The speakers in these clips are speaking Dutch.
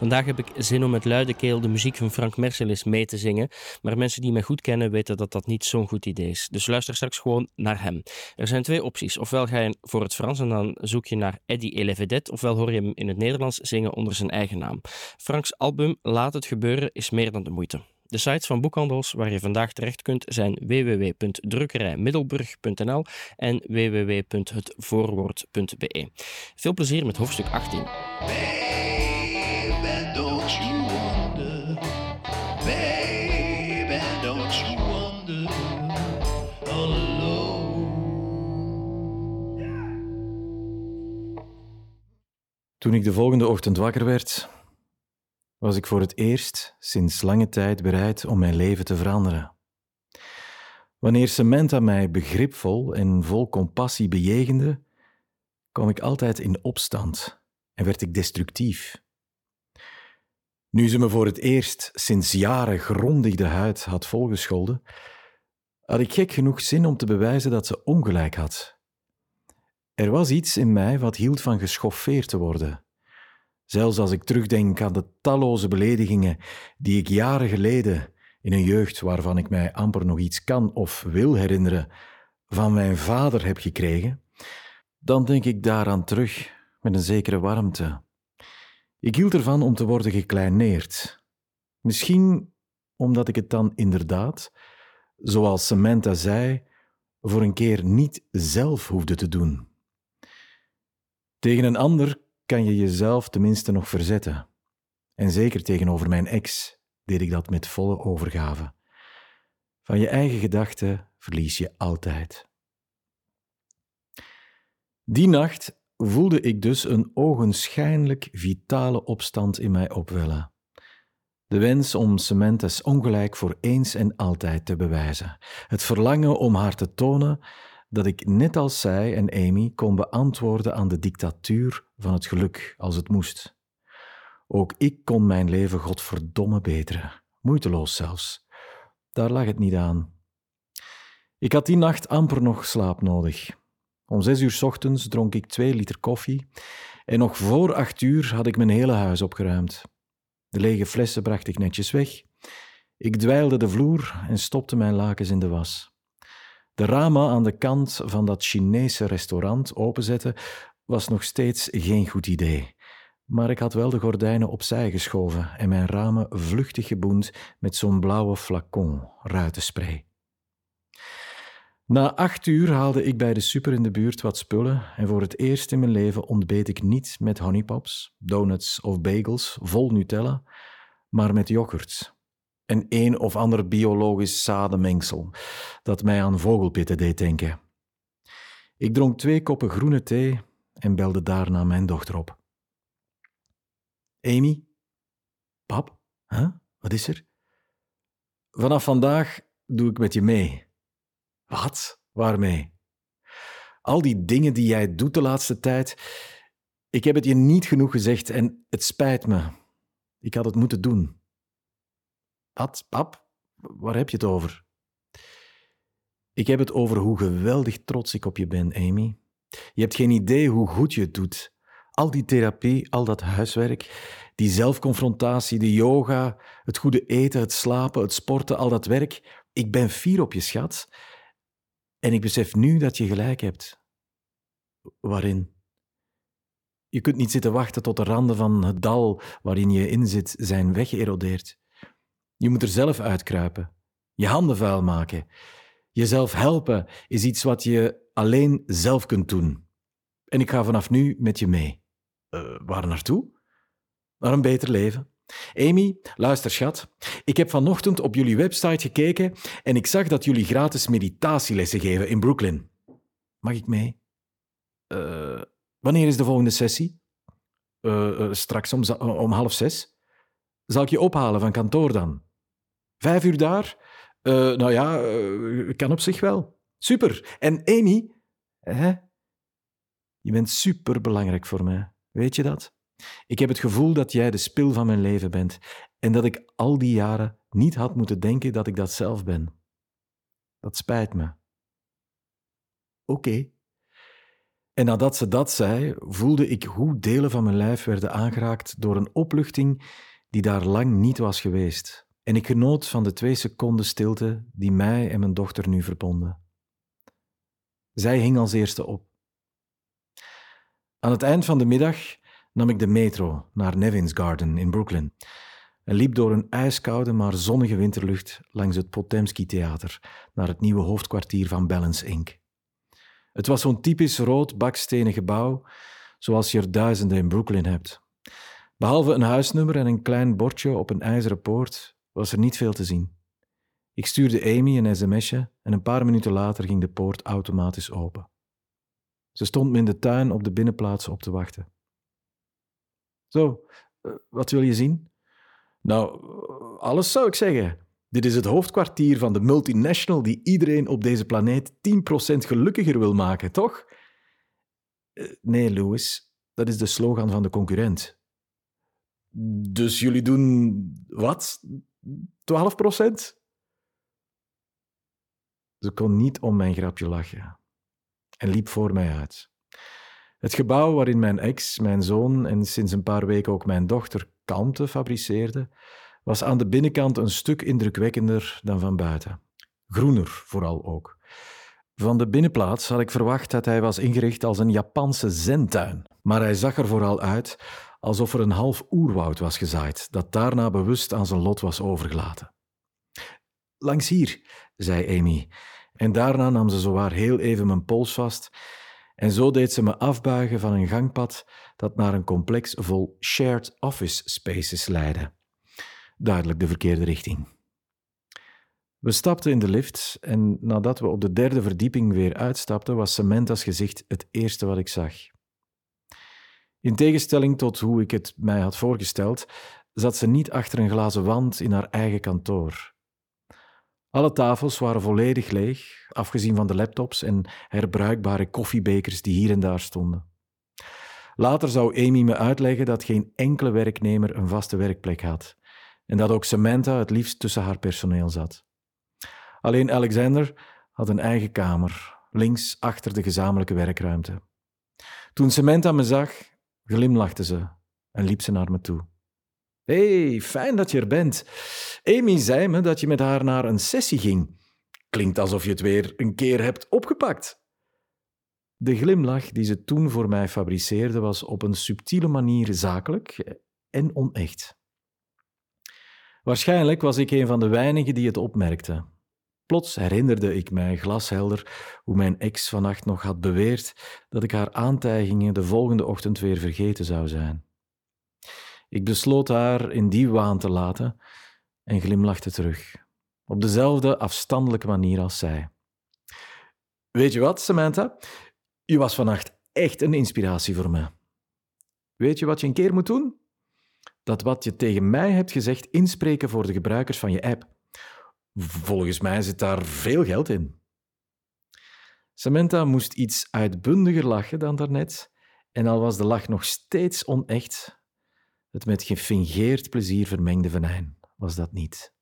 Vandaag heb ik zin om met luide keel de muziek van Frank Mercelis mee te zingen, maar mensen die mij goed kennen weten dat dat niet zo'n goed idee is. Dus luister straks gewoon naar hem. Er zijn twee opties. Ofwel ga je voor het Frans en dan zoek je naar Eddie Elevedet, ofwel hoor je hem in het Nederlands zingen onder zijn eigen naam. Franks album Laat het gebeuren is meer dan de moeite. De sites van boekhandels waar je vandaag terecht kunt zijn www.drukkerijmiddelburg.nl en www.hetvoorwoord.be. Veel plezier met hoofdstuk 18. Toen ik de volgende ochtend wakker werd, was ik voor het eerst sinds lange tijd bereid om mijn leven te veranderen. Wanneer Samantha mij begripvol en vol compassie bejegende, kwam ik altijd in opstand en werd ik destructief. Nu ze me voor het eerst sinds jaren grondig de huid had volgescholden, had ik gek genoeg zin om te bewijzen dat ze ongelijk had. Er was iets in mij wat hield van geschoffeerd te worden. Zelfs als ik terugdenk aan de talloze beledigingen die ik jaren geleden, in een jeugd waarvan ik mij amper nog iets kan of wil herinneren, van mijn vader heb gekregen, dan denk ik daaraan terug met een zekere warmte. Ik hield ervan om te worden gekleineerd. Misschien omdat ik het dan inderdaad, zoals Samantha zei, voor een keer niet zelf hoefde te doen. Tegen een ander kan je jezelf tenminste nog verzetten. En zeker tegenover mijn ex deed ik dat met volle overgave. Van je eigen gedachten verlies je altijd. Die nacht voelde ik dus een ogenschijnlijk vitale opstand in mij opwellen. De wens om Samantha's ongelijk voor eens en altijd te bewijzen. Het verlangen om haar te tonen dat ik net als zij en Amy kon beantwoorden aan de dictatuur van het geluk als het moest. Ook ik kon mijn leven godverdomme beteren, moeiteloos zelfs. Daar lag het niet aan. Ik had die nacht amper nog slaap nodig. Om zes uur ochtends dronk ik twee liter koffie en nog voor acht uur had ik mijn hele huis opgeruimd. De lege flessen bracht ik netjes weg. Ik dweilde de vloer en stopte mijn lakens in de was. De ramen aan de kant van dat Chinese restaurant openzetten was nog steeds geen goed idee. Maar ik had wel de gordijnen opzij geschoven en mijn ramen vluchtig geboend met zo'n blauwe flacon ruitenspray. Na acht uur haalde ik bij de super in de buurt wat spullen en voor het eerst in mijn leven ontbeet ik niet met honeypops, donuts of bagels vol Nutella, maar met yoghurt en een of ander biologisch zadenmengsel dat mij aan vogelpitten deed denken. Ik dronk twee koppen groene thee en belde daarna mijn dochter op. Amy? Pap? Huh? Wat is er? Vanaf vandaag doe ik met je mee. Wat? Waarmee? Al die dingen die jij doet de laatste tijd. Ik heb het je niet genoeg gezegd en het spijt me. Ik had het moeten doen. Ad, pap, waar heb je het over? Ik heb het over hoe geweldig trots ik op je ben, Amy. Je hebt geen idee hoe goed je het doet. Al die therapie, al dat huiswerk, die zelfconfrontatie, de yoga, het goede eten, het slapen, het sporten, al dat werk. Ik ben fier op je, schat. En ik besef nu dat je gelijk hebt. Waarin? Je kunt niet zitten wachten tot de randen van het dal waarin je in zit zijn weggeërodeerd. Je moet er zelf uitkruipen, je handen vuil maken. Jezelf helpen is iets wat je alleen zelf kunt doen. En ik ga vanaf nu met je mee. Uh, waar naartoe? Naar een beter leven. Amy, luister schat. Ik heb vanochtend op jullie website gekeken en ik zag dat jullie gratis meditatielessen geven in Brooklyn. Mag ik mee? Uh, wanneer is de volgende sessie? Uh, straks om, om half zes. Zal ik je ophalen van kantoor dan? Vijf uur daar? Uh, nou ja, uh, kan op zich wel. Super. En Amy, hè? je bent super belangrijk voor mij. Weet je dat? Ik heb het gevoel dat jij de spil van mijn leven bent en dat ik al die jaren niet had moeten denken dat ik dat zelf ben. Dat spijt me. Oké. En nadat ze dat zei, voelde ik hoe delen van mijn lijf werden aangeraakt door een opluchting die daar lang niet was geweest. En ik genoot van de twee seconden stilte die mij en mijn dochter nu verbonden. Zij hing als eerste op. Aan het eind van de middag nam ik de metro naar Nevins Garden in Brooklyn en liep door een ijskoude maar zonnige winterlucht langs het Potemski Theater naar het nieuwe hoofdkwartier van Balance Inc. Het was zo'n typisch rood bakstenen gebouw, zoals je er duizenden in Brooklyn hebt. Behalve een huisnummer en een klein bordje op een ijzeren poort was er niet veel te zien. Ik stuurde Amy een sms'je en een paar minuten later ging de poort automatisch open. Ze stond me in de tuin op de binnenplaats op te wachten. Zo, eh, wat wil je zien? Nou, alles zou ik zeggen. Dit is het hoofdkwartier van de multinational die iedereen op deze planeet 10% gelukkiger wil maken, toch? Eh, Nee, Louis, dat is de slogan van de concurrent. Dus jullie doen wat? 12%? Ze kon niet om mijn grapje lachen en liep voor mij uit. Het gebouw waarin mijn ex, mijn zoon en sinds een paar weken ook mijn dochter kalmte fabriceerde, was aan de binnenkant een stuk indrukwekkender dan van buiten. Groener vooral ook. Van de binnenplaats had ik verwacht dat hij was ingericht als een Japanse zentuin, maar hij zag er vooral uit alsof er een half oerwoud was gezaaid, dat daarna bewust aan zijn lot was overgelaten. Langs hier, zei Amy, en daarna nam ze zowaar heel even mijn pols vast en zo deed ze me afbuigen van een gangpad dat naar een complex vol shared office spaces leidde. Duidelijk de verkeerde richting. We stapten in de lift en nadat we op de derde verdieping weer uitstapten, was Samantha's gezicht het eerste wat ik zag. In tegenstelling tot hoe ik het mij had voorgesteld, zat ze niet achter een glazen wand in haar eigen kantoor. Alle tafels waren volledig leeg, afgezien van de laptops en herbruikbare koffiebekers die hier en daar stonden. Later zou Amy me uitleggen dat geen enkele werknemer een vaste werkplek had en dat ook Samantha het liefst tussen haar personeel zat. Alleen Alexander had een eigen kamer, links achter de gezamenlijke werkruimte. Toen Samantha me zag, glimlachte ze en liep ze naar me toe. hey, fijn dat je er bent. Amy zei me dat je met haar naar een sessie ging. Klinkt alsof je het weer een keer hebt opgepakt. De glimlach die ze toen voor mij fabriceerde was op een subtiele manier zakelijk en onecht. Waarschijnlijk was ik een van de weinigen die het opmerkte. Plots herinnerde ik mij glashelder hoe mijn ex vannacht nog had beweerd dat ik haar aantijgingen de volgende ochtend weer vergeten zou zijn. Ik besloot haar in die waan te laten en glimlachte terug, op dezelfde afstandelijke manier als zij. Weet je wat, Samantha? Je was vannacht echt een inspiratie voor me. Weet je wat je een keer moet doen? Dat wat je tegen mij hebt gezegd inspreken voor de gebruikers van je app. Volgens mij zit daar veel geld in. Samantha moest iets uitbundiger lachen dan daarnet, en al was de lach nog steeds onecht, het met gefingeerd plezier vermengde venijn was dat niet.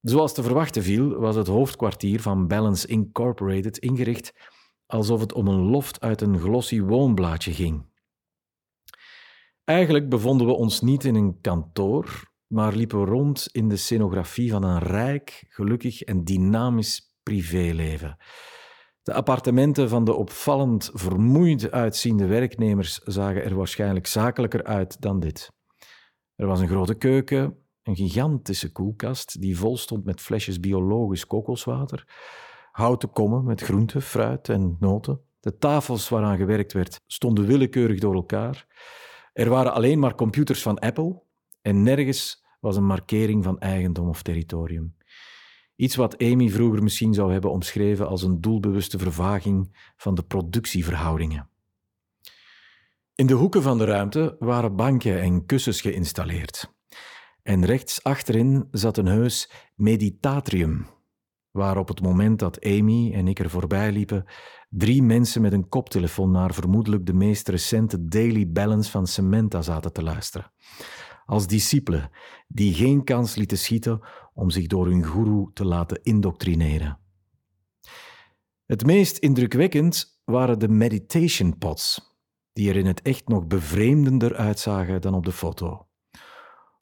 Zoals te verwachten viel, was het hoofdkwartier van Balance Incorporated ingericht alsof het om een loft uit een glossy woonblaadje ging. Eigenlijk bevonden we ons niet in een kantoor, maar liepen rond in de scenografie van een rijk, gelukkig en dynamisch privéleven. De appartementen van de opvallend vermoeid uitziende werknemers zagen er waarschijnlijk zakelijker uit dan dit. Er was een grote keuken, een gigantische koelkast die vol stond met flesjes biologisch kokoswater, houten kommen met groenten, fruit en noten. De tafels waaraan gewerkt werd stonden willekeurig door elkaar. Er waren alleen maar computers van Apple en nergens was een markering van eigendom of territorium. Iets wat Amy vroeger misschien zou hebben omschreven als een doelbewuste vervaging van de productieverhoudingen. In de hoeken van de ruimte waren banken en kussens geïnstalleerd. En rechts achterin zat een heus meditatrium, waar op het moment dat Amy en ik er voorbij liepen, drie mensen met een koptelefoon naar vermoedelijk de meest recente Daily Balance van Samantha zaten te luisteren. Als discipelen die geen kans lieten schieten om zich door hun guru te laten indoctrineren. Het meest indrukwekkend waren de meditation pots, die er in het echt nog bevreemdender uitzagen dan op de foto.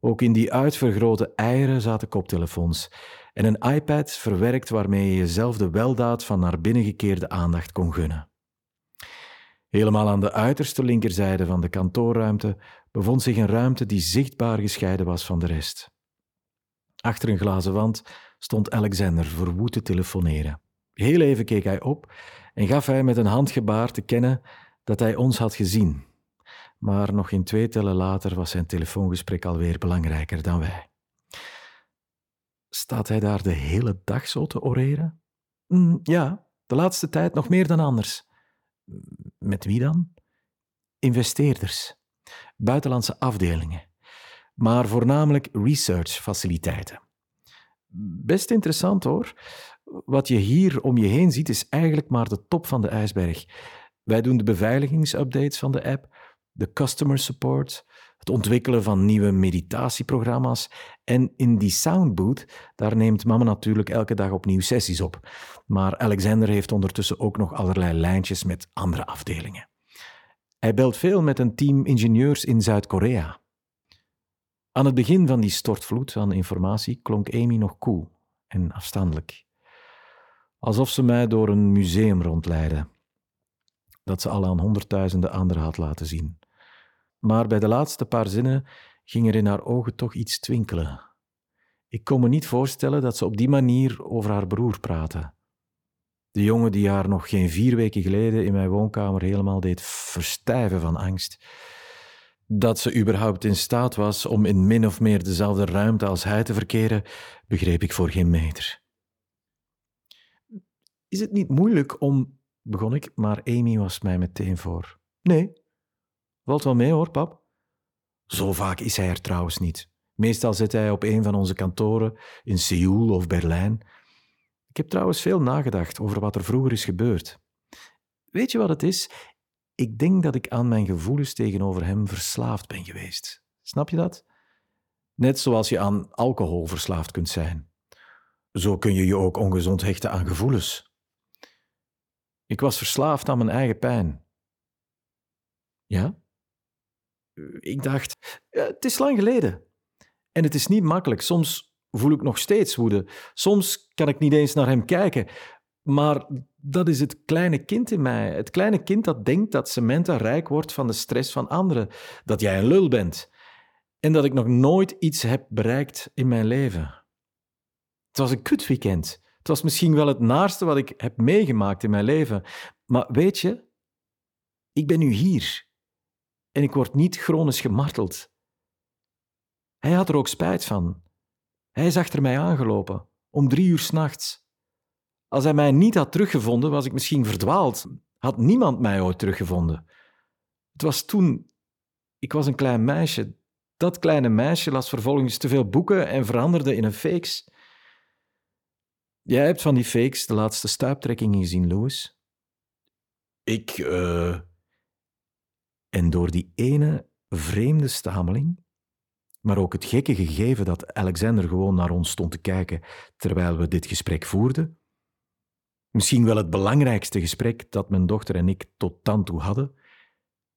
Ook in die uitvergrote eieren zaten koptelefoons en een iPad verwerkt waarmee je jezelf de weldaad van naar binnen gekeerde aandacht kon gunnen. Helemaal aan de uiterste linkerzijde van de kantoorruimte bevond zich een ruimte die zichtbaar gescheiden was van de rest. Achter een glazen wand stond Alexander verwoed te telefoneren. Heel even keek hij op en gaf hij met een handgebaar te kennen dat hij ons had gezien. Maar nog geen twee tellen later was zijn telefoongesprek alweer belangrijker dan wij. Staat hij daar de hele dag zo te oreren? Mm, ja, de laatste tijd nog meer dan anders. Met wie dan? Investeerders, buitenlandse afdelingen, maar voornamelijk research-faciliteiten. Best interessant hoor. Wat je hier om je heen ziet, is eigenlijk maar de top van de ijsberg. Wij doen de beveiligingsupdates van de app, de customer support, het ontwikkelen van nieuwe meditatieprogramma's. En in die soundbooth, daar neemt mama natuurlijk elke dag opnieuw sessies op. Maar Alexander heeft ondertussen ook nog allerlei lijntjes met andere afdelingen. Hij belt veel met een team ingenieurs in Zuid-Korea. Aan het begin van die stortvloed aan informatie klonk Amy nog koel en afstandelijk. Alsof ze mij door een museum rondleidde, dat ze al aan honderdduizenden anderen had laten zien. Maar bij de laatste paar zinnen ging er in haar ogen toch iets twinkelen. Ik kon me niet voorstellen dat ze op die manier over haar broer praatte. De jongen die haar nog geen vier weken geleden in mijn woonkamer helemaal deed verstijven van angst. Dat ze überhaupt in staat was om in min of meer dezelfde ruimte als hij te verkeren, begreep ik voor geen meter. Is het niet moeilijk om, begon ik, maar Amy was mij meteen voor. Nee, valt wel mee hoor, pap. Zo vaak is hij er trouwens niet. Meestal zit hij op een van onze kantoren in Seoul of Berlijn. Ik heb trouwens veel nagedacht over wat er vroeger is gebeurd. Weet je wat het is? Ik denk dat ik aan mijn gevoelens tegenover hem verslaafd ben geweest. Snap je dat? Net zoals je aan alcohol verslaafd kunt zijn. Zo kun je je ook ongezond hechten aan gevoelens. Ik was verslaafd aan mijn eigen pijn. Ja? Ik dacht, het is lang geleden. En het is niet makkelijk. Soms voel ik nog steeds woede. Soms kan ik niet eens naar hem kijken. Maar dat is het kleine kind in mij. Het kleine kind dat denkt dat Samantha rijk wordt van de stress van anderen. Dat jij een lul bent. En dat ik nog nooit iets heb bereikt in mijn leven. Het was een kutweekend. Het was misschien wel het naarste wat ik heb meegemaakt in mijn leven. Maar weet je, ik ben nu hier. En ik word niet chronisch gemarteld. Hij had er ook spijt van. Hij is achter mij aangelopen, om drie uur s'nachts. Als hij mij niet had teruggevonden, was ik misschien verdwaald. Had niemand mij ooit teruggevonden. Het was toen... Ik was een klein meisje. Dat kleine meisje las vervolgens te veel boeken en veranderde in een fakes. Jij hebt van die fakes de laatste stuiptrekkingen gezien, Louis? Ik, eh... En door die ene vreemde stameling, maar ook het gekke gegeven dat Alexander gewoon naar ons stond te kijken terwijl we dit gesprek voerden, misschien wel het belangrijkste gesprek dat mijn dochter en ik tot dan toe hadden,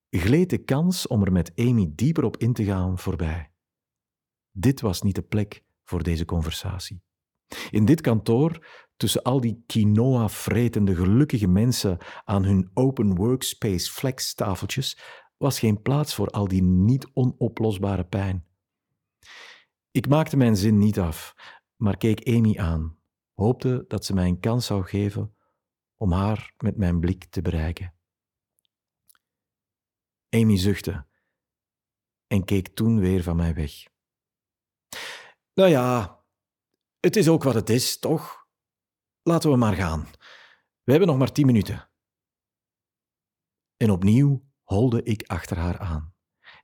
gleed de kans om er met Amy dieper op in te gaan voorbij. Dit was niet de plek voor deze conversatie. In dit kantoor, tussen al die quinoa-vretende gelukkige mensen aan hun open workspace flex-tafeltjes, was geen plaats voor al die niet onoplosbare pijn. Ik maakte mijn zin niet af, maar keek Amy aan, hoopte dat ze mij een kans zou geven om haar met mijn blik te bereiken. Amy zuchtte en keek toen weer van mij weg. Nou ja, het is ook wat het is, toch? Laten we maar gaan. We hebben nog maar tien minuten. En opnieuw holde ik achter haar aan.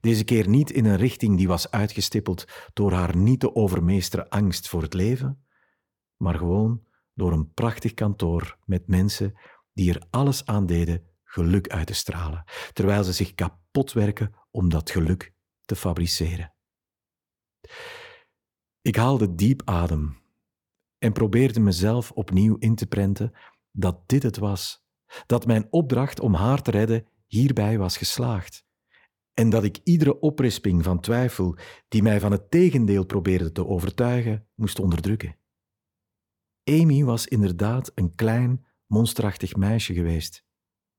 Deze keer niet in een richting die was uitgestippeld door haar niet te overmeesteren angst voor het leven, maar gewoon door een prachtig kantoor met mensen die er alles aan deden geluk uit te stralen, terwijl ze zich kapot werken om dat geluk te fabriceren. Ik haalde diep adem en probeerde mezelf opnieuw in te prenten dat dit het was dat mijn opdracht om haar te redden hierbij was geslaagd en dat ik iedere oprisping van twijfel die mij van het tegendeel probeerde te overtuigen, moest onderdrukken. Amy was inderdaad een klein, monsterachtig meisje geweest.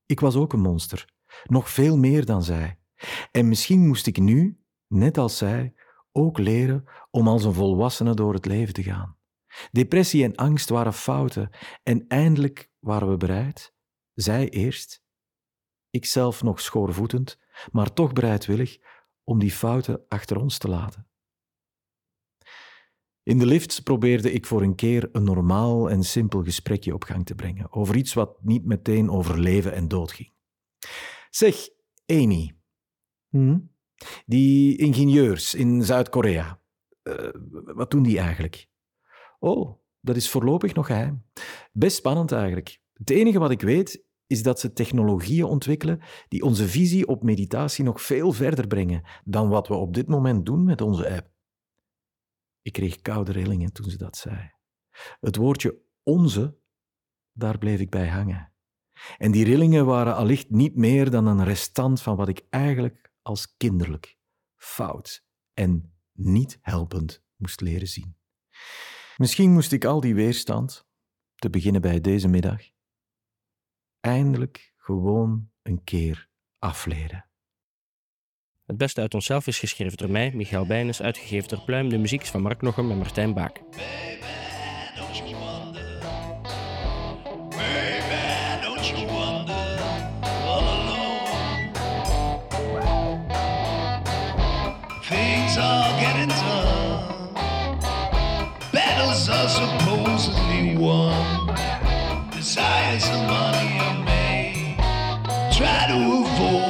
Ik was ook een monster, nog veel meer dan zij. En misschien moest ik nu, net als zij, ook leren om als een volwassene door het leven te gaan. Depressie en angst waren fouten en eindelijk waren we bereid, zij eerst, ikzelf nog schoorvoetend, maar toch bereidwillig om die fouten achter ons te laten. In de lift probeerde ik voor een keer een normaal en simpel gesprekje op gang te brengen over iets wat niet meteen over leven en dood ging. Zeg, Amy, hm? die ingenieurs in Zuid-Korea, uh, wat doen die eigenlijk? Oh, dat is voorlopig nog geheim. Best spannend eigenlijk. Het enige wat ik weet is dat ze technologieën ontwikkelen die onze visie op meditatie nog veel verder brengen dan wat we op dit moment doen met onze app. Ik kreeg koude rillingen toen ze dat zei. Het woordje onze, daar bleef ik bij hangen. En die rillingen waren allicht niet meer dan een restant van wat ik eigenlijk als kinderlijk, fout en niet helpend moest leren zien. Misschien moest ik al die weerstand, te beginnen bij deze middag, eindelijk gewoon een keer afleren. Het beste uit onszelf is geschreven door mij, Michael Bijnes, uitgegeven door Pluim. De muziek is van Mark Nochem en Martijn Baak. Baby, don't you wonder? Baby, don't you wonder? All alone. Things are getting tough. Battles are supposedly won. size of money I made. Try to avoid.